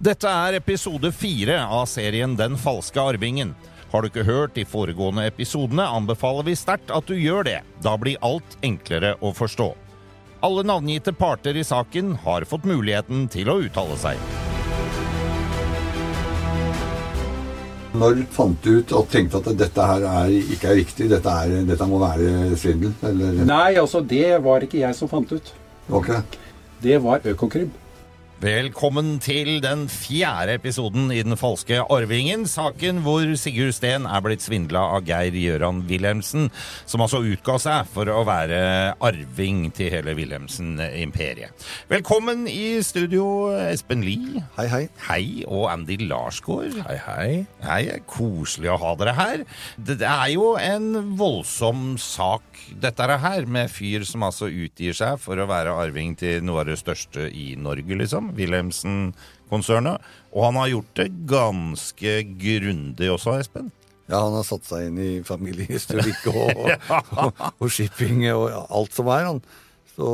Dette er episode fire av serien Den falske arvingen. Har du ikke hørt de foregående episodene, anbefaler vi sterkt at du gjør det. Da blir alt enklere å forstå. Alle navngitte parter i saken har fått muligheten til å uttale seg. Når fant du ut og tenkte at dette her er, ikke er riktig, dette, er, dette må være svindel? Eller? Nei, altså det var ikke jeg som fant ut. Ok. Det var Økokrim. Velkommen til den fjerde episoden i Den falske arvingen. Saken hvor Sigurd Steen er blitt svindla av Geir Gjøran Wilhelmsen, som altså utga seg for å være arving til hele Wilhelmsen-imperiet. Velkommen i studio, Espen Lie. Hei, hei. Hei, og Andy Larsgaard. Hei, hei. Hei, koselig å ha dere her. Det er jo en voldsom sak, dette her, med fyr som altså utgir seg for å være arving til noe av det største i Norge, liksom. Wilhelmsen-konsernet. Og han har gjort det ganske grundig også, Espen. Ja, han har satt seg inn i familiehistorikk og, og, og, shipping og alt som er. han. Så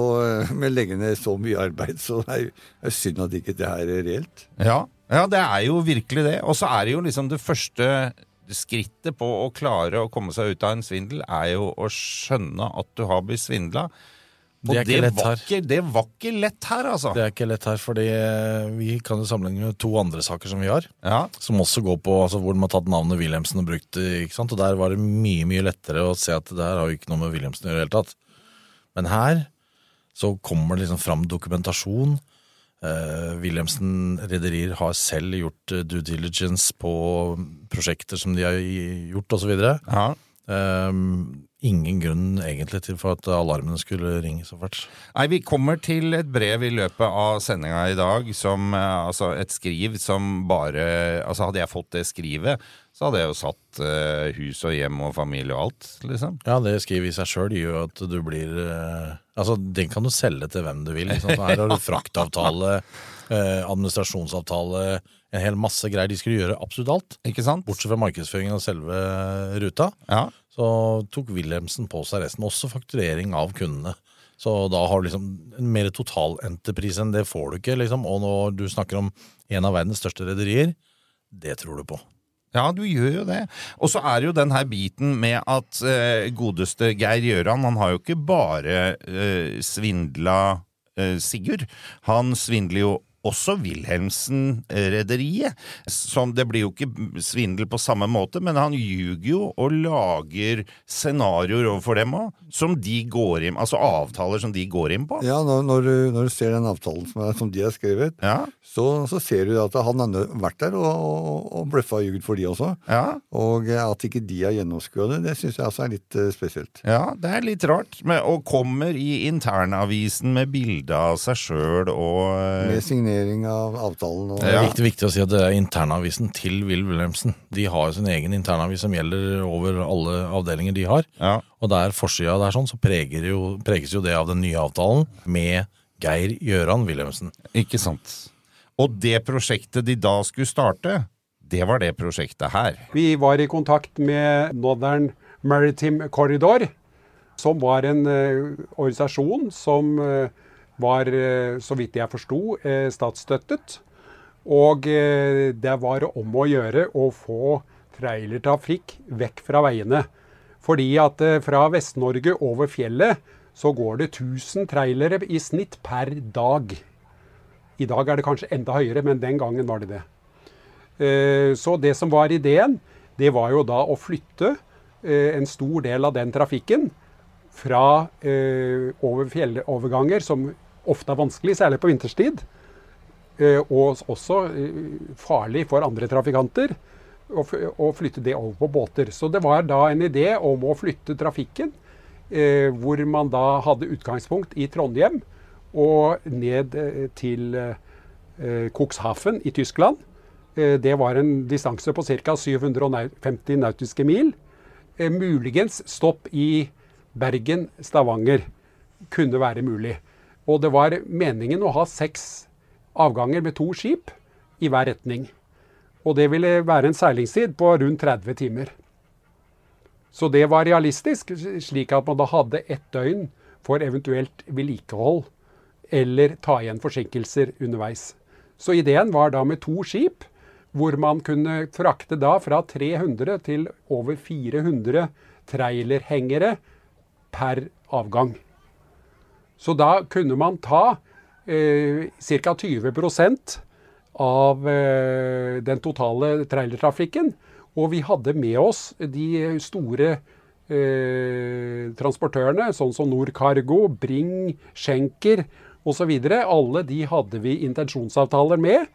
men Med å legge ned så mye arbeid, så det er det synd at ikke det her er reelt. Ja, ja, det er jo virkelig det. Og så er det jo liksom det første skrittet på å klare å komme seg ut av en svindel, er jo å skjønne at du har blitt svindla. Og Det er ikke lett var ikke, det var ikke lett her, altså. Det er ikke lett her, fordi eh, vi kan jo sammenligne med to andre saker som vi har. Ja, Som også går på altså, hvor de har tatt navnet Wilhelmsen og brukt det. ikke sant? Og der var det mye mye lettere å se at det her har jo ikke noe med Wilhelmsen å gjøre i det hele tatt. Men her så kommer det liksom fram dokumentasjon. Uh, Wilhelmsen rederier har selv gjort eh, due diligence på prosjekter som de har gjort, osv. ja. Um, ingen grunn egentlig til for at alarmene skulle ringe så fælt. Nei, Vi kommer til et brev i løpet av sendinga i dag, som, eh, altså et skriv som bare Altså Hadde jeg fått det skrivet, så hadde jeg jo satt uh, hus og hjem og familie og alt, liksom. Ja, det skriver i seg sjøl gjør at du blir uh, Altså, den kan du selge til hvem du vil. Liksom. Her har du fraktavtale, uh, administrasjonsavtale, en hel masse greier. De skulle gjøre absolutt alt. Ikke sant? Bortsett fra markedsføringen av selve ruta. Ja. Så tok Wilhelmsen på seg resten. Også fakturering av kundene. Så da har du liksom en mer totalentreprise enn det får du ikke, liksom. Og når du snakker om en av verdens største rederier, det tror du på. Ja, du gjør jo det. Og så er det jo den her biten med at eh, godeste Geir Gjøran, han har jo ikke bare eh, svindla eh, Sigurd. Han svindler jo også Wilhelmsen-rederiet. Som Det blir jo ikke svindel på samme måte, men han ljuger jo og lager scenarioer overfor dem òg, som de går inn Altså avtaler som de går inn på. Ja, når, når, du, når du ser den avtalen som, som de har skrevet, Ja, så, så ser du at han har vært der og, og, og bløffa og ljugd for de også. ja. Og at ikke de har gjennomskua det, det syns jeg altså er litt eh, spesielt. Ja, det er litt rart. Men, og kommer i internavisen med bilde av seg sjøl og eh, Med signering av avtalen og Det er viktig, viktig å si at det er internavisen til Will Wilhelmsen. De har jo sin egen internavis som gjelder over alle avdelinger de har. Ja. Og der forsida der sånn, så preger jo, preges jo det av den nye avtalen med Geir Gjøran Wilhelmsen. Ikke sant. Og det prosjektet de da skulle starte, det var det prosjektet her. Vi var i kontakt med Northern Maritime Corridor, som var en uh, organisasjon som eh, var, eh, så vidt jeg forsto, eh, statsstøttet. Og eh, det var om å gjøre å få trailertrafikk vekk fra veiene. Fordi at fra Vest-Norge over fjellet så går det 1000 trailere i snitt per dag. I dag er det kanskje enda høyere, men den gangen var det det. Så det som var ideen, det var jo da å flytte en stor del av den trafikken fra over fjelloverganger, som ofte er vanskelig, særlig på vinterstid, eh, og også eh, farlig for andre trafikanter, å flytte det over på båter. Så det var da en idé om å flytte trafikken, eh, hvor man da hadde utgangspunkt i Trondheim, og ned til Cuxhaven i Tyskland. Det var en distanse på ca. 750 nautiske mil. Muligens stopp i Bergen, Stavanger kunne være mulig. Og det var meningen å ha seks avganger med to skip i hver retning. Og det ville være en seilingstid på rundt 30 timer. Så det var realistisk, slik at man da hadde ett døgn for eventuelt vedlikehold eller ta igjen forsinkelser underveis. Så ideen var da med to skip, hvor man kunne frakte da fra 300 til over 400 trailerhengere per avgang. Så da kunne man ta eh, ca. 20 av eh, den totale trailertrafikken. Og vi hadde med oss de store eh, transportørene, sånn som Nordcargo, Bring, Schenker osv. Alle de hadde vi intensjonsavtaler med.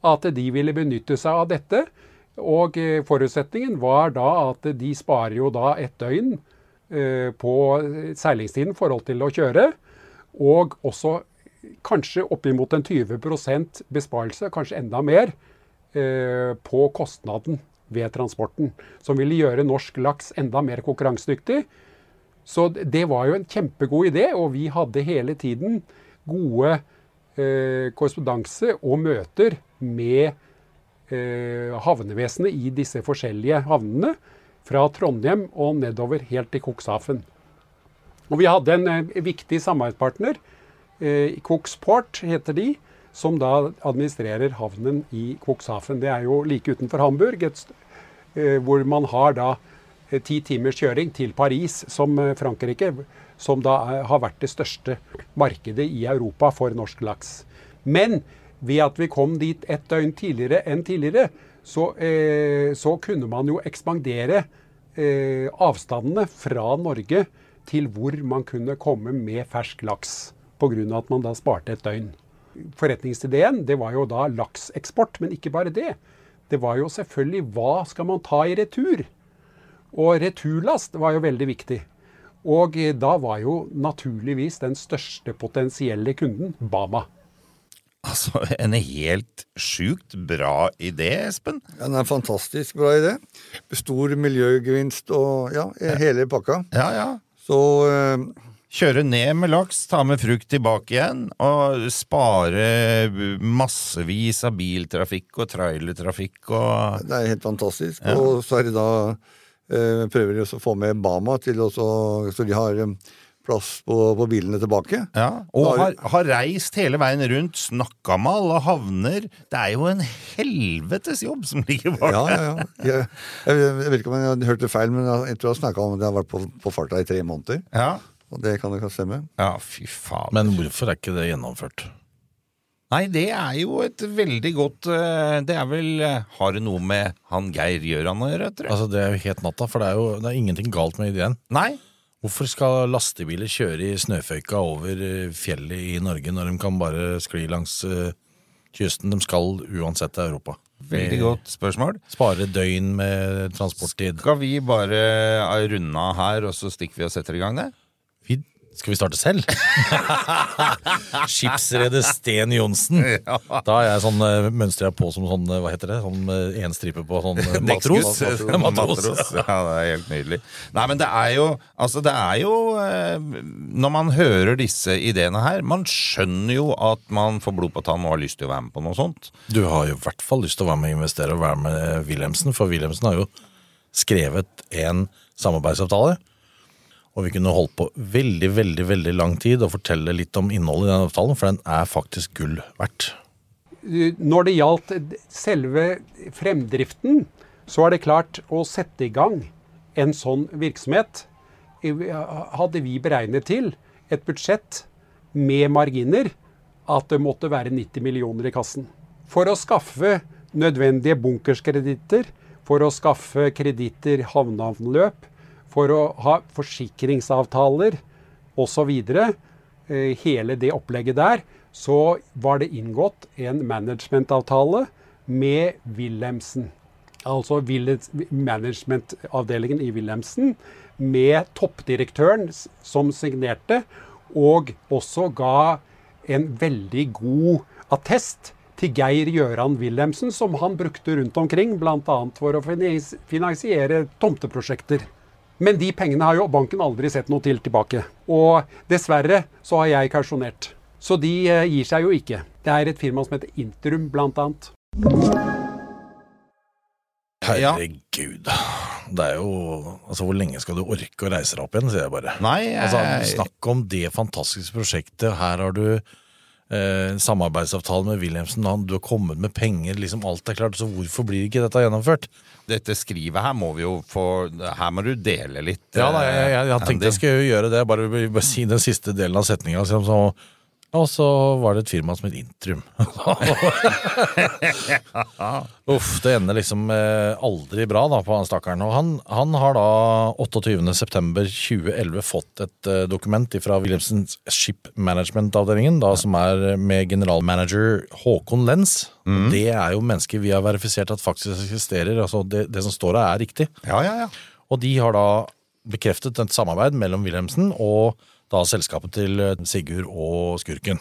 At de ville benytte seg av dette. Og eh, forutsetningen var da at de sparer jo da et døgn eh, på seilingstiden i forhold til å kjøre. Og også kanskje oppimot en 20% besparelse, kanskje enda mer, eh, på kostnaden ved transporten. Som ville gjøre norsk laks enda mer konkurransedyktig. Så det var jo en kjempegod idé, og vi hadde hele tiden gode eh, korrespondanse og møter med eh, havnevesenet i disse forskjellige havnene. Fra Trondheim og nedover helt til Cuxhaven. Og vi hadde en, eh, viktig samarbeidspartner. Eh, Cuxport heter de. Som da administrerer havnen i Cuxhaven. Det er jo like utenfor Hamburg. Et, eh, hvor man har da ti timers kjøring til Paris, som Frankrike som da har vært det største markedet i Europa for norsk laks. Men ved at vi kom dit et døgn tidligere enn tidligere, så, eh, så kunne man jo ekspandere eh, avstandene fra Norge til hvor man kunne komme med fersk laks. Pga. at man da sparte et døgn. Forretningsideen det var jo da lakseksport, men ikke bare det. Det var jo selvfølgelig hva skal man ta i retur? Og returlast var jo veldig viktig. Og da var jo naturligvis den største potensielle kunden Bama. Altså, en helt sjukt bra idé, Espen. Ja, Den er en fantastisk bra idé. Stor miljøgevinst og ja, hele pakka. Ja, ja. Så eh, Kjøre ned med laks, ta med frukt tilbake igjen, og spare massevis av biltrafikk og trailertrafikk og det er helt fantastisk. Og så er det da eh, prøver de å få med Bama til også, så de har eh, plass på, på bilene tilbake. Ja, og har, har reist hele veien rundt, snakka med alle havner. Det er jo en helvetes jobb som ligger bak Ja, ja, ja. Jeg, jeg, jeg vet ikke om jeg hørte feil, men jeg tror jeg snakka om at jeg har vært på, på farta i tre måneder. Ja. Og det kan jo kan stemme. ja, fy faen. Men hvorfor er ikke det gjennomført? Nei, det er jo et veldig godt eh, Det er vel eh, Har det noe med han Geir Gjøran å gjøre, tror jeg? Altså Det er jo helt natta, for det er jo det er ingenting galt med ideen. Nei. Hvorfor skal lastebiler kjøre i snøføyka over eh, fjellet i Norge, når de kan bare skli langs eh, kysten? De skal uansett til Europa. Veldig godt spørsmål. Spare døgn med transporttid. Skal vi bare eh, runde av her, og så stikker vi og setter i gang det? Skal vi starte selv? Skipsredet Sten Johnsen. Da er jeg sånn mønster jeg på som sånn, eh, hva heter det, sånn én stripe på sånn eh, matros. matros. Ja, det er helt nydelig. Nei, men det er jo Altså, det er jo eh, Når man hører disse ideene her Man skjønner jo at man får blod på tann og har lyst til å være med på noe sånt. Du har jo i hvert fall lyst til å være med og investere og være med Wilhelmsen, for Wilhelmsen har jo skrevet en samarbeidsavtale. Og vi kunne holdt på veldig, veldig veldig lang tid og fortelle litt om innholdet i den avtalen, for den er faktisk gull verdt. Når det gjaldt selve fremdriften, så er det klart å sette i gang en sånn virksomhet hadde vi beregnet til et budsjett med marginer at det måtte være 90 millioner i kassen. For å skaffe nødvendige bunkerskreditter, for å skaffe kreditter havneanløp, for å ha forsikringsavtaler osv., eh, hele det opplegget der, så var det inngått en managementavtale med Wilhelmsen. Altså managementavdelingen i Wilhelmsen med toppdirektøren som signerte, og også ga en veldig god attest til Geir Gjøran Wilhelmsen, som han brukte rundt omkring, bl.a. for å finansiere tomteprosjekter. Men de pengene har jo banken aldri sett noe til tilbake. Og dessverre så har jeg kausjonert. Så de eh, gir seg jo ikke. Det er et firma som heter Interum, blant annet. Herregud. Det er jo Altså, hvor lenge skal du orke å reise deg opp igjen, sier jeg bare. Nei, jeg... Altså, snakk om det fantastiske prosjektet. Her har du eh, samarbeidsavtale med Wilhelmsen, han, du har kommet med penger, liksom alt er klart. Så hvorfor blir ikke dette gjennomført? dette skrivet her må vi jo få Her må du dele litt. Ja, da, jeg, jeg, jeg jeg tenkte jeg skulle gjøre det, bare, bare si den siste delen av setninga. Liksom, så, og så var det et firma som het Intrum. Uff, det ender liksom eh, aldri bra da på han stakkaren. Og han, han har da 28.9.2011 fått et eh, dokument fra Wilhelmsens Ship Management-avdelingen, da som er med generalmanager Håkon Lenz. Det er jo mennesker vi har verifisert at faktisk eksisterer. altså Det, det som står her, er riktig. Ja, ja, ja. Og de har da bekreftet et samarbeid mellom Wilhelmsen og da selskapet til eh, Sigurd og Skurken.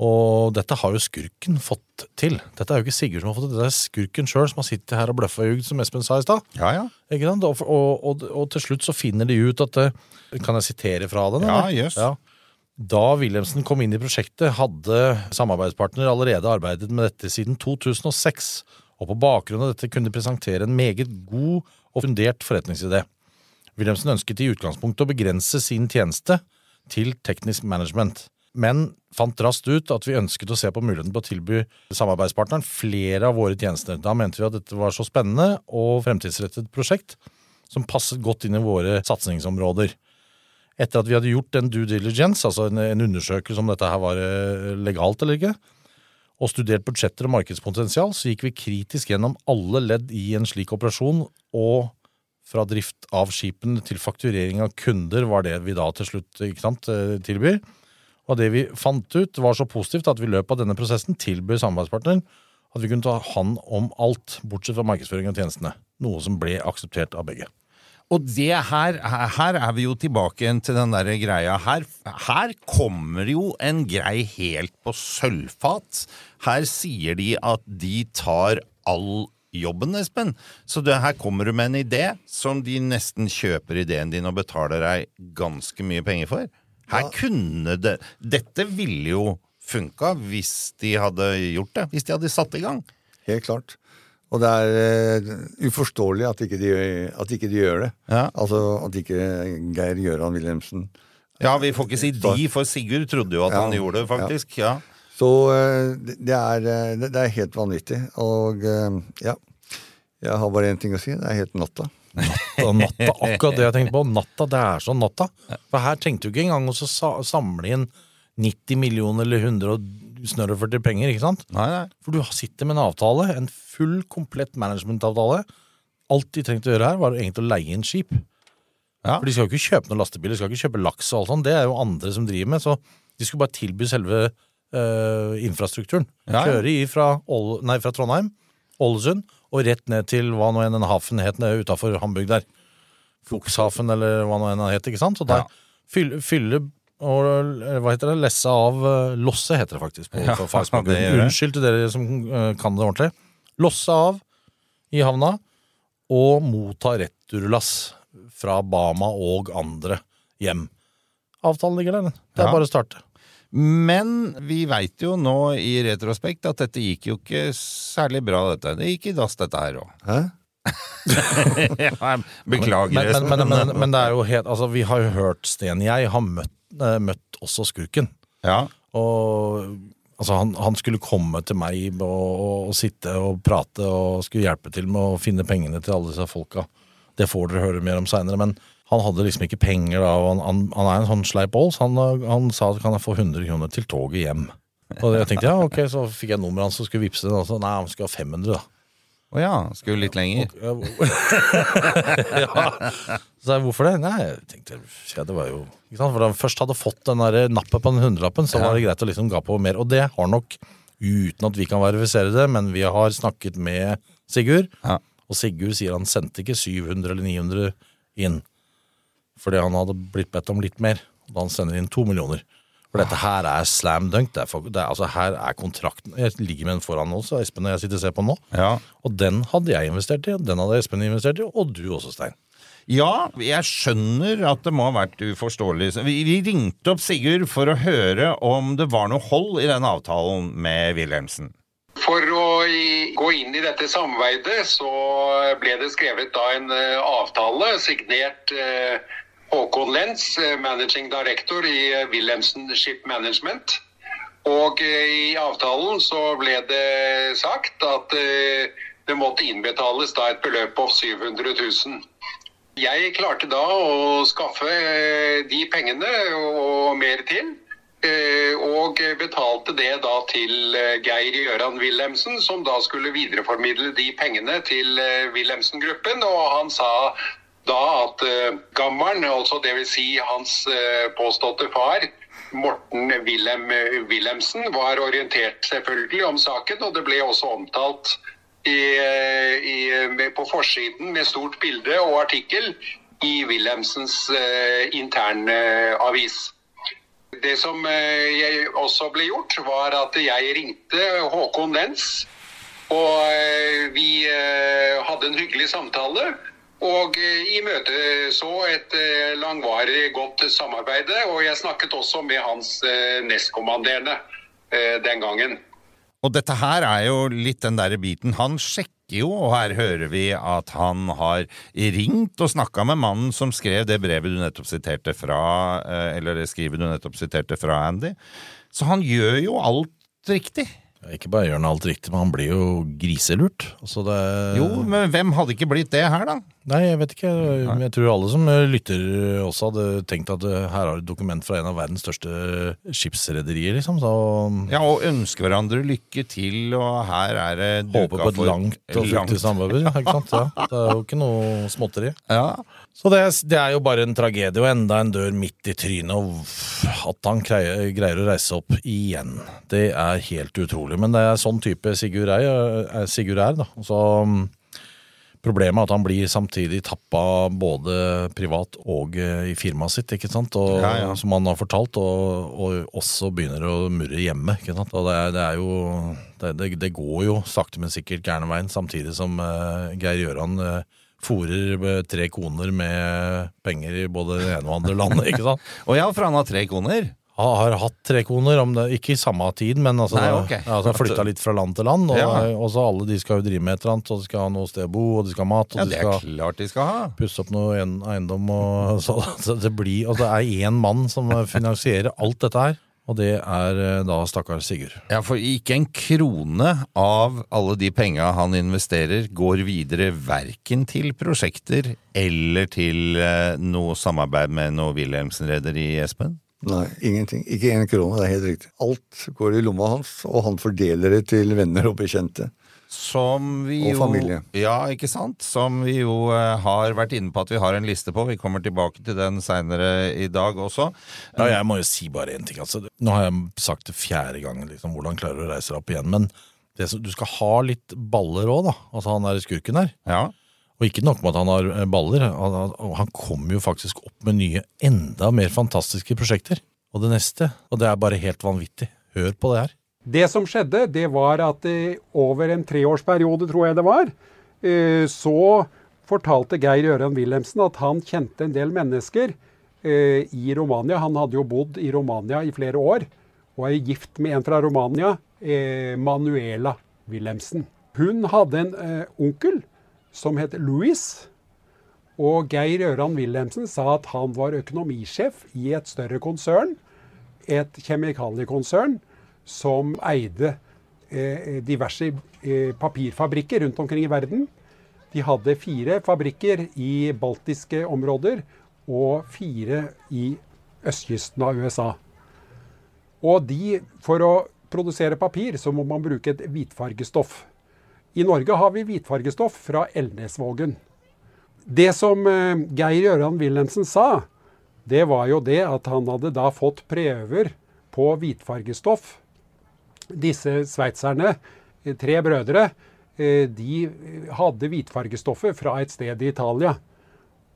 Og dette har jo Skurken fått til. Dette er jo ikke Sigurd som har fått til, det er Skurken sjøl som har sittet her og bløffa og jugd, som Espen sa i stad. ja, ja. Og, og, og, og til slutt så finner de ut at Kan jeg sitere fra den? Ja, yes. ja. Da Wilhelmsen kom inn i prosjektet, hadde samarbeidspartner allerede arbeidet med dette siden 2006. Og på bakgrunn av dette kunne de presentere en meget god og fundert forretningsidé. Wilhelmsen ønsket i utgangspunktet å begrense sin tjeneste til teknisk management, men fant raskt ut at vi ønsket å se på muligheten på å tilby samarbeidspartneren flere av våre tjenester. Da mente vi at dette var så spennende og fremtidsrettet prosjekt som passet godt inn i våre satsingsområder. Etter at vi hadde gjort en due diligence, altså en, undersøkelse om dette her var eh, legalt eller ikke, og studert budsjetter og markedspotensial, så gikk vi kritisk gjennom alle ledd i en slik operasjon, og fra drift av skipene til fakturering av kunder var det vi da til slutt sant, eh, tilbyr. Og det vi fant ut var så positivt at vi i løpet av denne prosessen tilbyr samarbeidspartneren at vi kunne ta hånd om alt, bortsett fra markedsføring av tjenestene. Noe som ble akseptert av begge. Og det her, her er vi jo tilbake igjen til den der greia. Her, her kommer jo en grei helt på sølvfat. Her sier de at de tar all jobben, Espen. Så det, her kommer du med en idé som de nesten kjøper ideen din og betaler deg ganske mye penger for. Her kunne det Dette ville jo funka hvis de hadde gjort det. Hvis de hadde satt i gang. Helt klart. Og det er uh, uforståelig at ikke, de, at ikke de gjør det. Ja. Altså at ikke Geir Gjøran Wilhelmsen Ja, vi får ikke si de, for Sigurd trodde jo at Ja. han gjorde det, faktisk. Ja. Så eh, det er, eh, det er helt vanvittig. Og eh, ja. Jeg har bare én ting å si. Det er helt natta. Natta, natta, akkurat det jeg tenkte på. Natta, det er sånn natta. For her tenkte du ikke engang å samle inn 90 millioner eller 100 og snørr og 40 penger, ikke sant? Nei, nei. For du sitter med en avtale, en full, komplett managementavtale. Alt de trengte å gjøre her, var egentlig å leie inn skip. Ja. For de skal jo ikke kjøpe noen lastebiler, de skal ikke kjøpe laks og alt sånt. Det er jo andre som driver med, så de skulle bare tilby selve eh, infrastrukturen. Ja, ja. Kjøre fra, nei, fra Trondheim, Ålesund, og rett ned til hva nå enn den hafen het utafor Hamburg der. Fuchshafen, eller hva nå enn den het, ikke sant? Så der Ja. fylle, fylle og hva heter det, lesse av eh, Losse heter det faktisk på på fagspråket. det. Unnskyld til dere som eh, kan det ordentlig. Losse av i havna og motta returlass fra Bama og andre hjem. Avtalen ligger der, den. Det er bare å starte. Men vi veit jo nå i retrospekt at dette gikk jo ikke særlig bra, dette. Det gikk i dass, dette her òg. Hæ? Beklager. Men, men, men, men, men det er jo helt Altså, vi har jo hørt Sten. Jeg har møtt, eh, møtt også skurken. ja. Og altså, han, han skulle komme til meg og, og, og sitte og prate og skulle hjelpe til med å finne pengene til alle disse folka. Det får dere høre mer om seinere, men han hadde liksom ikke penger da. og Han, han, han er en sånn så han, han sa at kan jeg få 100 kroner til toget hjem. Og jeg tenkte ja, ok, så fikk jeg nummeret hans og skulle vippse det. Og så, nei, han skulle ha 500, da. Å ja. Skulle litt lenger. Ja. Så jeg hvorfor det? Nei, jeg tenkte ja, det var jo ikke sant? For han først hadde fått den der nappet på den hundrelappen, så var det greit å liksom ga på mer. Og det har nok, uten at vi kan verifisere det, men vi har snakket med Sigurd, Ja. og Sigurd sier han sendte ikke 700 eller 900 inn. Fordi han hadde blitt bedt om litt mer. Da han sender inn to millioner. For dette her er slam dunk. Det er for, det er, altså her er kontrakten Jeg ligger med den foran nå, så Espen og jeg sitter og ser på nå. Ja. Og den hadde jeg investert i, den hadde Espen investert i, og du også, Stein. Ja, jeg skjønner at det må ha vært uforståelig. Vi, vi ringte opp Sigurd for å høre om det var noe hold i den avtalen med Wilhelmsen. For å gå inn i dette samarbeidet så ble det skrevet da en eh, avtale signert eh, Håkon Lenz, eh, managing director i eh, Wilhelmsen Ship Management. Og eh, i avtalen så ble det sagt at det måtte innbetales da et beløp på 700 000. Jeg klarte da å skaffe de pengene og mer til. Og betalte det da til Geir Gjøran Wilhelmsen, som da skulle videreformidle de pengene til Wilhelmsen-gruppen. Og han sa da at eh, gammelen, altså dvs. Si hans eh, påståtte far, Morten Wilhelm Wilhelmsen, var orientert selvfølgelig om saken, og det ble også omtalt i, i, på forsiden med stort bilde og artikkel i Wilhelmsens eh, interne avis. Det som eh, også ble gjort, var at jeg ringte Håkon Lenz. Og eh, vi eh, hadde en hyggelig samtale. Og imøteså i møte så et eh, langvarig godt samarbeid. Og jeg snakket også med hans eh, nestkommanderende eh, den gangen. Og dette her er jo litt den derre biten. Han sjekker jo, og her hører vi at han har ringt og snakka med mannen som skrev det brevet du nettopp siterte fra, eh, eller det skrivet du nettopp siterte fra, Andy. Så han gjør jo alt riktig. Ikke bare gjør han alt riktig, men han blir jo griselurt. Altså det, Jo, men hvem hadde ikke blitt det her, da? Nei, jeg vet ikke. Men Jeg tror alle som lytter også hadde tenkt at eh, her har du dokument fra en av verdens største skipsrederier, liksom. Så Ja, og ønske hverandre lykke til, og her er det duka på et langt og fruktig samarbeid. Ikke sant? Ja, det er jo ikke noe småtteri. Ja. Så det, det er jo bare en tragedie, og enda en dør midt i trynet, og at han greier, greier å reise opp igjen. Det er helt utrolig. Men det er sånn type Sigurd er, Sigurd er da. Så um, Problemet er at han blir samtidig tappa både privat og eh, i firmaet sitt, ikke sant? Og, Ja, ja. som han har fortalt, og, og også begynner å murre hjemme. ikke sant? Og det, er, det er jo det, det, det går jo sakte, men sikkert gærne veien, samtidig som uh, Geir Gjøran uh, fòrer eh, tre koner med penger i både det ene og andre landet, ikke sant? Og ja, for han har tre koner. Han har hatt tre koner, om det, ikke i samme tid, men altså, Nei, ok. ja, altså flytta litt fra land til land. Og, Ja. og så alle de skal jo drive med et eller annet, og de skal ha noe sted å bo, og de skal ha mat, og Ja, de det skal klart de skal ha. pusse opp noe eiendom. Og, så, så det blir, og det er én mann som finansierer alt dette her, og det er eh, da stakkars Sigurd. Ja, for ikke en krone av alle de penga han investerer, går videre verken til prosjekter eller til eh, noe samarbeid med noe Wilhelmsen-rederi, Espen? Nei, ingenting. Ikke én krone, det er helt riktig. Alt går i lomma hans, og han fordeler det til venner og bekjente. Som vi Og jo familie. Ja, ikke sant? Som vi jo eh, har vært inne på at vi har en liste på. Vi kommer tilbake til den seinere i dag også. Ja, jeg må jo si bare én ting. Altså, nå har jeg sagt det fjerde gang, liksom, hvordan klarer du å reise deg opp igjen. Men det, du skal ha litt baller òg, da. Altså han der skurken der. Ja. Og ikke nok med at han har eh, baller, han, han- han kommer jo faktisk opp med nye, enda mer fantastiske prosjekter. Og det neste, og det er bare helt vanvittig. Hør på det her. Det som skjedde, det var at over en treårsperiode, tror jeg det var, eh, så fortalte Geir Gjøran Wilhelmsen at han kjente en del mennesker eh, i Romania. Han hadde jo bodd i Romania i flere år, og er gift med en fra Romania, eh, Manuela Wilhelmsen. Hun hadde en onkel som het Louis. Og Geir Øran Wilhelmsen sa at han var økonomisjef i et større konsern, et kjemikaliekonsern, som eide eh, diverse eh, papirfabrikker rundt omkring i verden. De hadde fire fabrikker i baltiske områder og fire i østkysten av USA. Og de, for å produsere papir, så må man bruke et hvitfargestoff. I Norge har vi hvitfargestoff fra Elnesvågen. Det som eh, Geir Gøran Wilhelmsen sa, det var jo det at han hadde da fått prøver på hvitfargestoff. Disse sveitserne, eh, tre brødre, eh, de hadde hvitfargestoffet fra et sted i Italia.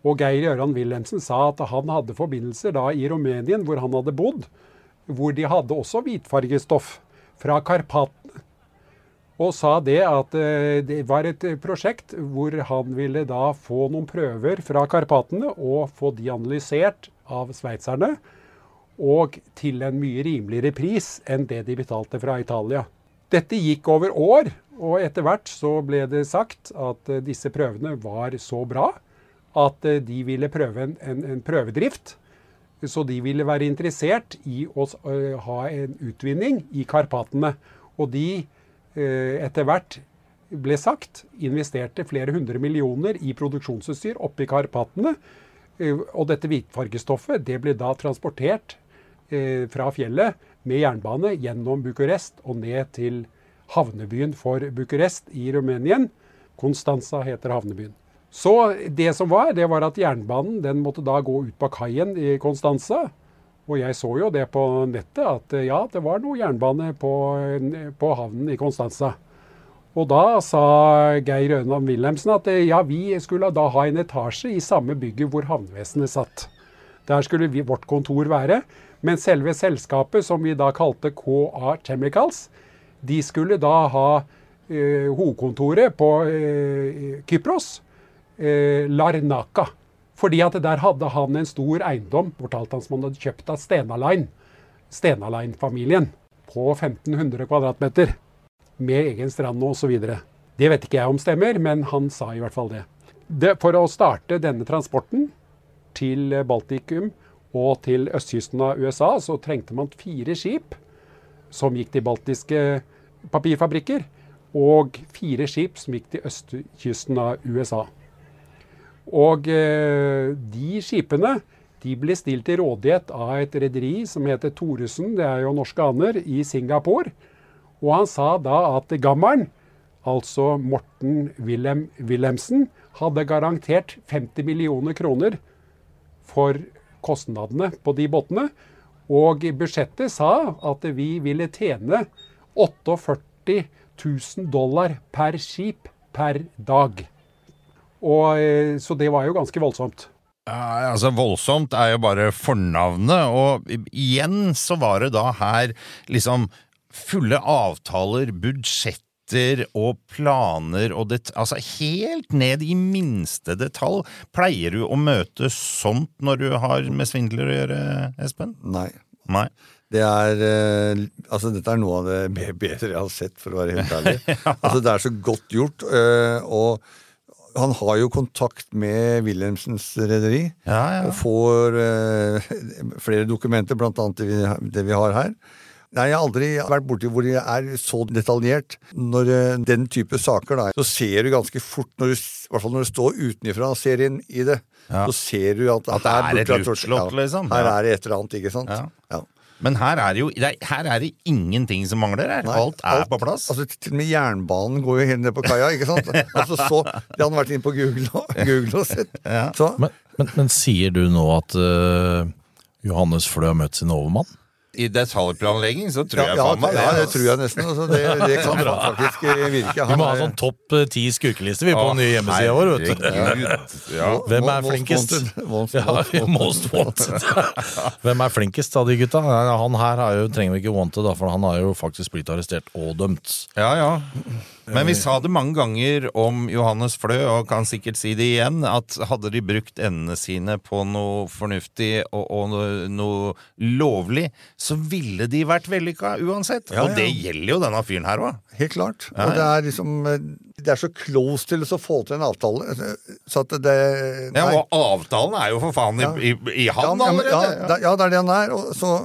Og Geir Gøran Wilhelmsen sa at han hadde forbindelser da i Rumænien, hvor han hadde bodd, hvor de hadde også hvitfargestoff fra Karpatene. Og sa det at eh, det var et prosjekt hvor han ville da få noen prøver fra Karpatene og få de analysert av sveitserne. Og til en mye rimeligere pris enn det de betalte fra Italia. Dette gikk over år, og etter hvert så ble det sagt at eh, disse prøvene var så bra at eh, de ville prøve en, en, en prøvedrift. Så de ville være interessert i å uh, ha en utvinning i Karpatene. Og de, etter hvert ble sagt, investerte flere hundre millioner i produksjonsutstyr oppe i Karpatene. Og dette hvitfargestoffet det ble da transportert fra fjellet med jernbane gjennom Bucuresti og ned til havnebyen for Bucuresti i Rumenien. Konstanza heter havnebyen. Så det som var, det var at jernbanen den måtte da gå ut på kaien i Constanza. Og jeg så jo det på nettet, at ja, det var noe jernbane på, på havnen i Constanza. Og da sa Geir Ønam Wilhelmsen at ja, vi skulle da ha en etasje i samme bygget hvor havnevesenet satt. Der skulle vi, vårt kontor være. Men selve selskapet, som vi da kalte KA Chemicals, de skulle da ha eh, hovedkontoret på eh, Kypros eh, Larnaca. Fordi at der hadde han en stor eiendom, fortalte han som han hadde kjøpt av Stenaline. Stenaline-familien. På 1500 kvadratmeter. Med egen strand og osv. Det vet ikke jeg om stemmer, men han sa i hvert fall det. det. For å starte denne transporten til Baltikum og til østkysten av USA, så trengte man fire skip som gikk til baltiske papirfabrikker, og fire skip som gikk til østkysten av USA. Og eh, de skipene de ble stilt til rådighet av et rederi som heter Thoresen, det er jo norske aner, i Singapore. Og han sa da at gammelen, altså Morten Wilhelm Wilhelmsen, hadde garantert 50 millioner kroner for kostnadene på de båtene. Og budsjettet sa at vi ville tjene 48 000 dollar per skip per dag. Og, eh, så det var jo ganske voldsomt. Ja, altså Voldsomt er jo bare fornavnet, og igjen så var det da her liksom fulle avtaler, budsjetter og planer og det, altså helt ned i minste detalj. Pleier du å møte sånt når du har med svindler å gjøre, Espen? Nei. Nei. Det er, eh, altså Dette er noe av det bedre jeg har sett, for å være helt ærlig. ja. Altså Det er så godt gjort. Eh, og han har jo kontakt med Wilhelmsens rederi. Ja, ja. Og får uh, flere dokumenter, blant annet det vi, det vi, har her. Nei, Jeg har aldri vært borti hvor det er så detaljert. Når uh, den type saker, da, så ser du ganske fort, når du, i hvert fall når du står utenfra og ser inn i det, ja. så ser du at, at det er et luftslott, liksom. Her er det et eller annet, ikke sant. Ja. Men her er, jo, her er det ingenting som mangler. her. Nei, alt er alt, på plass. Altså, til og med jernbanen går jo helt ned på kaia. ikke sant? Altså, så, De hadde vært inne på Google og, Google og sett. Ja. Men, men, men, sier du nå at uh, Johannes Flø har møtt sin overmann? I detaljplanlegging, så tror jeg ja, faen meg det. Ja, det tror jeg nesten. Altså, det, det, kan faktisk virke. vi må ha sånn topp eh, ti skurkeliste vi på den nye hjemmesida vår. vet du. Ja. Hvem er flinkest? Most wanted. Ja, most wanted. Hvem er flinkest av de gutta? Han her jo, trenger vi ikke wanted, for han har jo faktisk blitt arrestert og dømt. Ja, ja. Men vi sa det mange ganger om Johannes Flø, og kan sikkert si det igjen, at hadde de brukt endene sine på noe fornuftig og, og noe, noe, lovlig, så ville de vært vellykka uansett. Ja, og det gjelder jo denne fyren her òg. Helt klart. Ja, og det er liksom Det er så close til å få til en avtale. Så at det nei. Ja, og avtalen er jo for faen i, i, i han allerede. Ja, det er det han er. Og så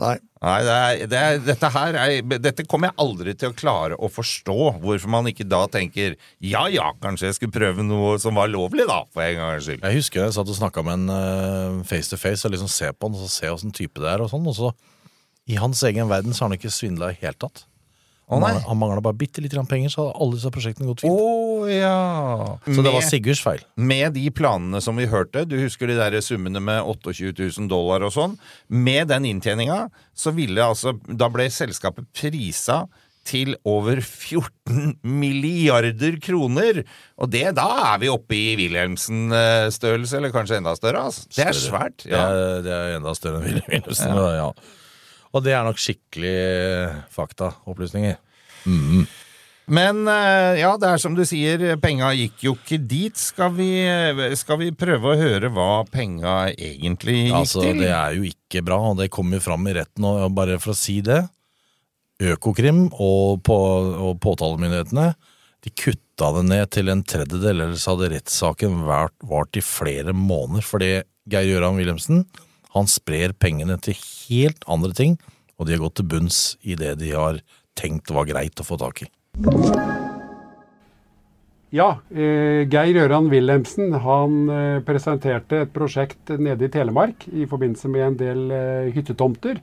Nei. Nei det er, det er, dette, her er, dette kommer jeg aldri til å klare å forstå. Hvorfor man ikke da tenker ja ja, kanskje jeg skulle prøve noe som var lovlig, da. For en gangs skyld. Jeg husker jeg satt og snakka med en face to face og liksom ser på han og se åssen type det er. og sånn, og så I hans egen verden så har han ikke svindla i hele tatt. Han, oh, han mangla bare bitte litt penger, så hadde alle disse prosjektene gått fint. Oh, ja. Så med, det var Sigurds feil. Med de planene som vi hørte, du husker de der summene med 28 000 dollar og sånn, med den inntjeninga, så ville altså Da ble selskapet prisa til over 14 milliarder kroner. Og det, da er vi oppe i Wilhelmsen-størrelse, eller kanskje enda større. Altså. Det er svært. Ja. Det, er, det, er, enda større enn Wilhelmsen. Ja. ja. Og det er nok skikkelig faktaopplysninger. Men eh, ja, det er som du sier, penga gikk jo ikke dit. Skal vi, skal vi prøve å høre hva penga egentlig gikk Altså, til? Det er jo ikke bra, og det kommer jo fram i retten. Og bare for å si det Økokrim og, på, og påtalemyndighetene de kutta det ned til en tredjedel, ellers hadde rettssaken vært, vart i flere måneder. Fordi Geir Gøran Wilhelmsen han sprer pengene til helt andre ting, og de har gått til bunns i det de har tenkt var greit å få tak i. Ja, eh, Geir Øran Wilhelmsen han eh, presenterte et prosjekt nede i Telemark i forbindelse med en del eh, hyttetomter.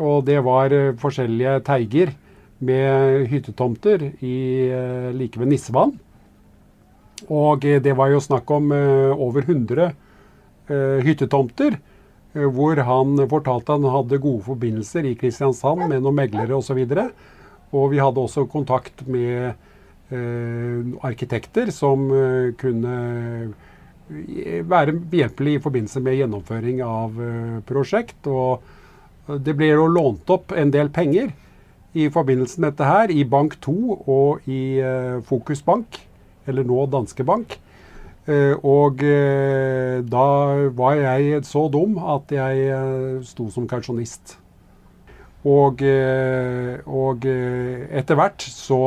Og det var forskjellige teiger med hyttetomter i, like ved Nissevann. Og det var jo snakk om over 100 eh, hyttetomter. Eh, Hvor han fortalte han hadde gode forbindelser i Kristiansand med noen meglere osv. Og vi hadde også kontakt med eh, arkitekter som eh, kunne eh, være behjelpelig i forbindelse med gjennomføring av eh, prosjekt. Og det ble jo lånt opp en del penger i forbindelse med dette her, i Bank 2 og i eh, Fokus Bank, eller nå Danske Bank. Eh, og eh, da var jeg så dum at jeg eh, sto som kausjonist. Og, og etter hvert så,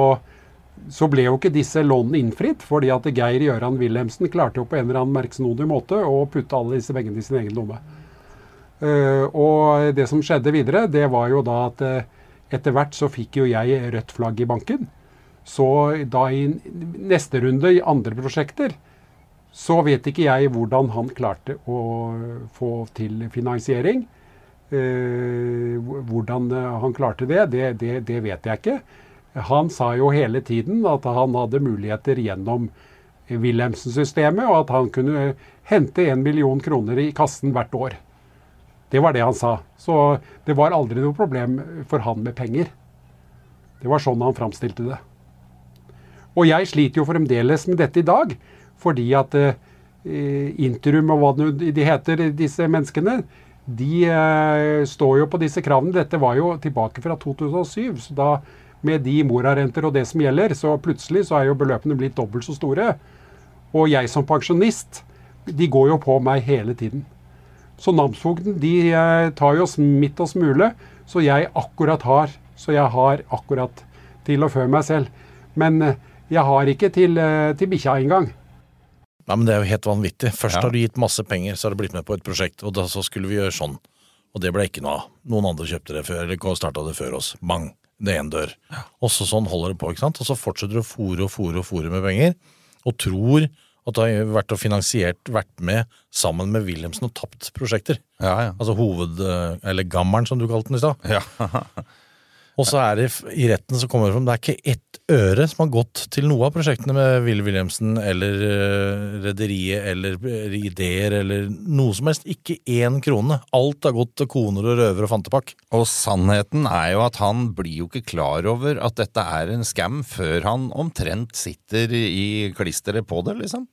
så ble jo ikke disse lånene innfridd, fordi at Geir Gjøran Wilhelmsen klarte jo på en eller annen merksnodig måte å putte alle disse pengene i sin egen lomme. Og det som skjedde videre, det var jo da at etter hvert så fikk jo jeg rødt flagg i banken. Så da i neste runde i andre prosjekter, så vet ikke jeg hvordan han klarte å få til finansiering. Eh, hvordan eh, han klarte det, det, det, det vet jeg ikke. Han sa jo hele tiden at han hadde muligheter gjennom Wilhelmsen-systemet, og at han kunne hente en million kroner i kassen hvert år. Det var det han sa. Så det var aldri noe problem for han med penger. Det var sånn han framstilte det. Og jeg sliter jo fremdeles med dette i dag, fordi at eh, Interum og hva de heter, disse menneskene, de eh, står jo på disse kravene. Dette var jo tilbake fra 2007. så da med de morarenter og det som gjelder, så plutselig så er jo beløpene blitt dobbelt så store. Og jeg som pensjonist, de går jo på meg hele tiden. Så namsfogden de eh, tar jo smitt og smule, så jeg akkurat har. Så jeg har akkurat til å fø meg selv. Men eh, jeg har ikke til, eh, til bikkja engang. Nei, men Det er jo helt vanvittig. Først Ja. har du gitt masse penger, så har du blitt med på et prosjekt, og da så skulle vi gjøre sånn. Og det ble ikke noe av. Noen andre kjøpte det før, eller starta det før oss. Bang! Det er én dør. Og så sånn holder det på, ikke sant. Og så fortsetter du å fòre og fòre og fòre med penger, og tror at du har vært og finansiert, vært med sammen med Wilhelmsen og tapt prosjekter. Ja, ja. Altså hoved... Eller gammelen, som du kalte den i stad. Og så er det i retten så kommer det fram det er ikke ett øre som har gått til noe av prosjektene med Ville Wilhelmsen eller uh, Rederiet eller eh, ideer eller noe som helst. Ikke én krone. Alt har gått til koner og røvere og fantepakk. Og sannheten er jo at han blir jo ikke klar over at dette er en scam før han omtrent sitter i klisteret på det, liksom.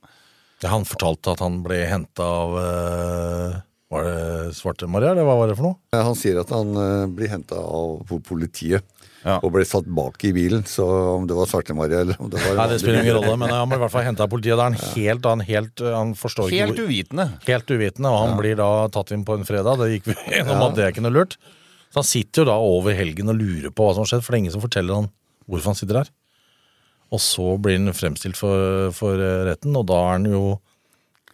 Ja, han fortalte at han ble henta av eh, Var det Svarte-Maria, eller hva var det for noe? Han sier at han eh, blir henta av politiet Ja. og ble satt bak i bilen. Så om det var Svarte-Maria eller om det var Nei, Det spiller ingen rolle, men han ble i hvert fall henta av politiet. Det er han helt, han helt Han forstår ikke Helt uvitende. Helt uvitende, og han blir da tatt inn på en fredag. Det gikk vi gjennom at det er ikke noe lurt. Så han sitter jo da over helgen og lurer på hva som har skjedd, for det er ingen som forteller han hvorfor han sitter her. Og så blir han fremstilt for, for eh, retten, og da er han jo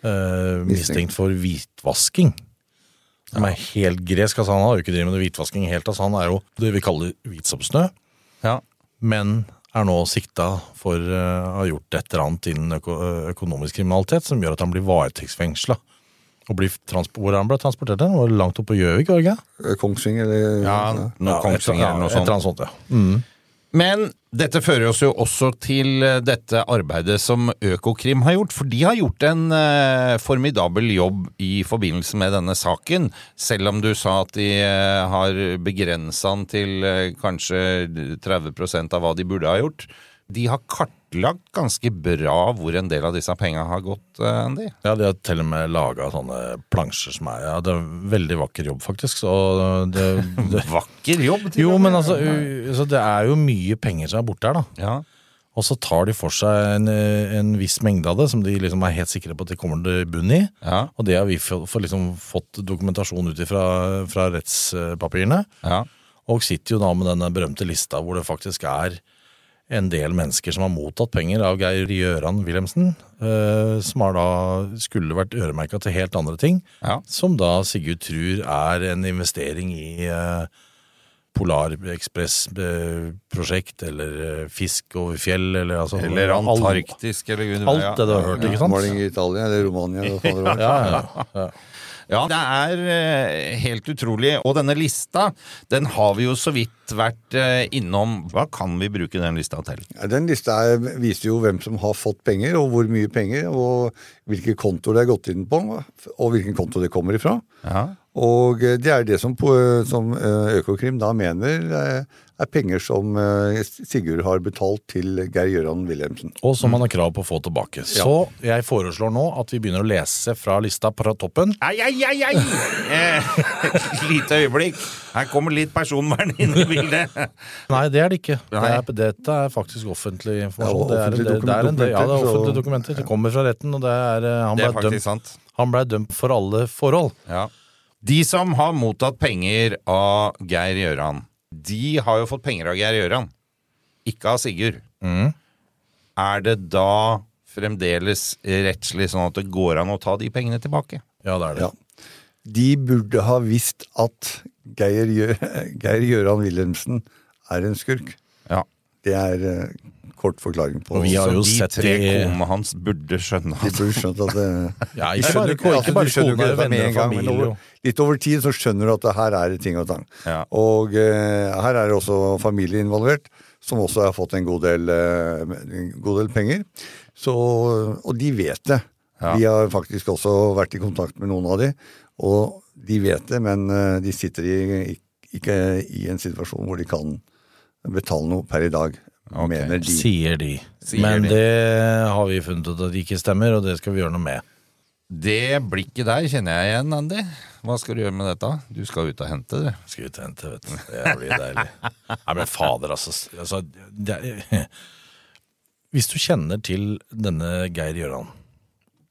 eh, mistenkt for hvitvasking. Som er helt gresk. altså Han har jo ikke drevet med hvitvasking helt. altså Han er jo det vi kaller hvit som snø, Ja. men er nå sikta for eh, å ha gjort et eller annet innen øko økonomisk kriminalitet som gjør at han blir varetektsfengsla. Og blir hvor han ble transportert hen? Var det Langt opp på Gjøvik, Kongsvinger? ja, Eh, Kongsvinger eller Ja, Kongsvinger eller noe et eller annet sånt, ja. Men dette fører oss jo også til eh, dette arbeidet som Økokrim har gjort. For de har gjort en eh, formidabel jobb i forbindelse med denne saken. Selv om du sa at de eh, har begrensa den til eh, kanskje 30% av hva de burde ha gjort. De har kartlagt ganske bra hvor en del av disse penga har gått, eh, Andy. Ja, de har til og med laga sånne plansjer som er ja, Det er en veldig vakker jobb, faktisk. Så det, det Vakker jobb. til Jo, men altså, så det er jo mye penger som er borte her, da. Ja. Og så tar de for seg en, eh, en viss mengde av det, som de liksom er helt sikre på at de kommer til bunn i. Ja. Og det har vi for, for liksom fått dokumentasjon ut ifra fra rettspapirene. ja. Og sitter jo da med denne berømte lista hvor det faktisk er en del mennesker som har mottatt penger av Geir Gjøran Wilhelmsen, eh, som har da skulle vært øremerka til helt andre ting. Ja. Som da Sigurd tror er en investering i eh, Polarekspress-prosjekt, eller eh, fisk over fjell, eller altså Eller alt- antarktisk, eller Alt det du har hørt, ikke sant? Måling i Italia eller Romania. Eller hva det var. Ja, ja, ja. Ja, det er eh, helt utrolig. Og denne lista, den har vi jo så vidt vært eh, innom. Hva kan vi bruke den lista til? Ja, Den lista er, viser jo hvem som har fått penger, og hvor mye penger, og hvilke kontoer det er gått inn på, og hvilken konto det kommer ifra. Ja. Og eh, det er det som, som Økokrim da mener er penger som eh, Sigurd har betalt til Geir-Gøran Wilhelmsen. Og som han har krav på å få tilbake. Så jeg foreslår nå at vi begynner å lese fra lista fra toppen. Ai, ai, ai, ai! Eh, et lite øyeblikk. Her kommer litt personvern inn i bildet. Nei, det er det ikke. Det er, dette er faktisk offentlig informasjon. Ja, det, er, det, det er en, ja, det er offentlige dokumenter. Det kommer fra retten, og det er, han ble Det er dømt, sant. han ble dømt for alle forhold. Ja. De som har mottatt penger av Geir Gjøran, de har jo fått penger av Geir Gjøran, ikke av Sigurd. Er det da fremdeles rettslig sånn at det går an å ta de pengene tilbake? Ja, det er det. Ja. De burde ha visst at Geir, Gjø Geir Gjøran Wilhelmsen er en skurk. Ja. Det er eh, kort forklaring på Og vi har Så jo de tre i- konene hans burde skjønne De burde skjønt at det Ja, De skjønner bare, ikke- ikke bare kone, ikke med venner en og gang, men familie. over- Litt over tid så skjønner du at det her er ting og tang. Ja. Og eh, her er det også familie involvert, som også har fått en god del, eh, en god del penger. Så, og de vet det. Ja. Vi har faktisk også vært i kontakt med noen av de, og de vet det, men eh, de sitter i, ikke i en situasjon hvor de kan betale noe per i dag, Ok. mener de. Sier de. Sier Men de. det har vi funnet ut at det ikke stemmer, og det skal vi gjøre noe med. Det blikket der kjenner jeg igjen, Andy. Hva skal du gjøre med dette? Du skal ut og hente det. Skal ut og hente, vet du. Det blir deilig. Nei, men fader, altså. altså det er, hvis du kjenner til denne Geir Gjøran,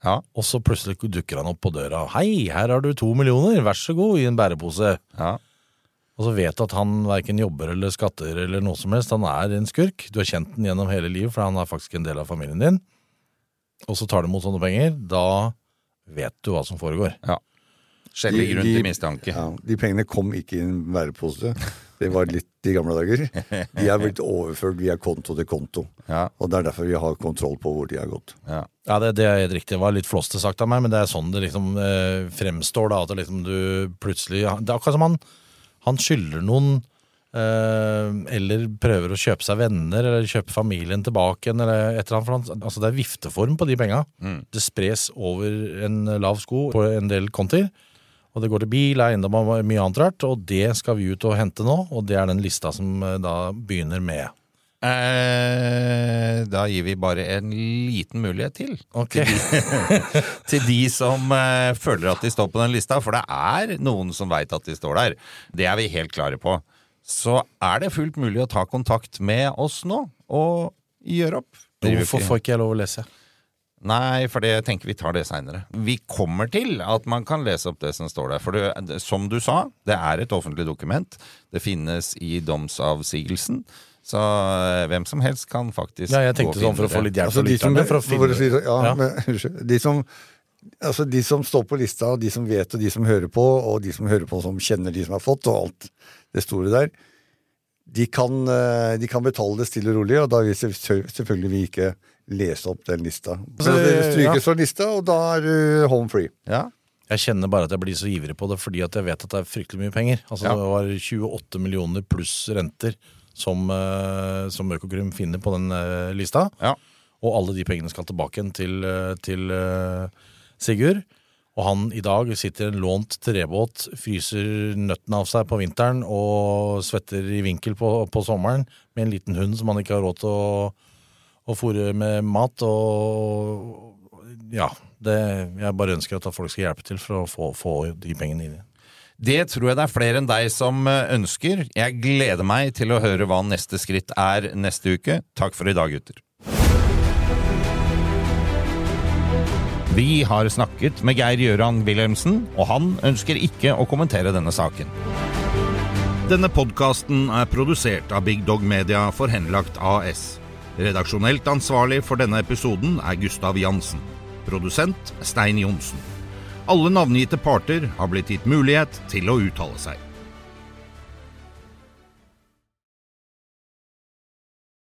Ja. og så plutselig dukker han opp på døra. 'Hei, her har du to millioner, vær så god', i en bærepose. ja. Og så vet du at han verken jobber eller skatter eller noe som helst. Han er en skurk. Du har kjent den gjennom hele livet, for han er faktisk en del av familien din. Og så tar du imot sånne penger. Da vet du hva som foregår. Skjellig De- grunn til mistanke. Ja, de pengene kom ikke i en værepose. Det var litt i gamle dager. De er blitt overført via konto til konto. Ja. Og det er derfor vi har kontroll på hvor de har gått. Ja. Ja, det, det er helt riktig. Det var litt flåste sagt av meg, men det er sånn det liksom eh, fremstår. da, At det liksom du plutselig Det er akkurat som han, han skylder noen eh, eller prøver å kjøpe seg venner, eller kjøpe familien tilbake igjen, eller et eller annet. Altså det er vifteform på de penga. Det spres over en lav sko på en del kontier. Og det går til bil, eiendom og mye annet rart. Og det skal vi ut og hente nå, og det er den lista som eh, da begynner med. Eh, da gir vi bare en liten mulighet til. Okay. Til de som eh, føler at de står på den lista, for det er noen som veit at de står der. Det er vi helt klare på. Så er det fullt mulig å ta kontakt med oss nå og gjøre opp. Hvorfor får ikke jeg lov å lese? Nei, for det tenker vi tar det seinere. Vi kommer til at man kan lese opp det som står der. For det- som du sa, det er et offentlig dokument. Det finnes i domsavsigelsen. Så eh, hvem som helst kan faktisk Ja, jeg tenkte sånn for å få litt hjelp Altså, de som. For å for å si ja, Ja. Men, unnskyld. De som, altså, de som står på lista, og de som vet, og de som hører på, og de som hører på som kjenner de som har fått, og alt det store der, de kan, eh, de kan betale det stille og rolig, og da vil selv- selvfølgelig vi ikke lese opp den lista. Så Altså, det ja. strykes fra lista, og da er du home free. Ja. Jeg kjenner bare at jeg blir så ivrig på det, fordi at jeg vet at det er fryktelig mye penger. Altså Ja. Det var 28 millioner pluss renter som, eh, som Økokrim finner på den eh, lista. Ja. Og alle de pengene skal tilbake igjen til, eh, til Sigurd. Og han i dag sitter i en lånt trebåt, fryser nøttene av seg på vinteren og svetter i vinkel på, på sommeren med en liten hund som han ikke har råd til å å fòre med mat. Og ja, det, jeg bare ønsker at folk skal hjelpe til for å få, få de pengene inn igjen. Det tror jeg det er flere enn deg som eh, ønsker. Jeg gleder meg til å høre hva neste skritt er neste uke. Takk for i dag, gutter. Vi har snakket med Geir Gjøran Wilhelmsen, og han ønsker ikke å kommentere denne saken. Denne podkasten er produsert av Big Dog Media for Henlagt AS. Redaksjonelt ansvarlig for denne episoden er Gustav Jansen. Produsent Stein Johnsen. Alle navngitte parter har blitt gitt mulighet til å uttale seg.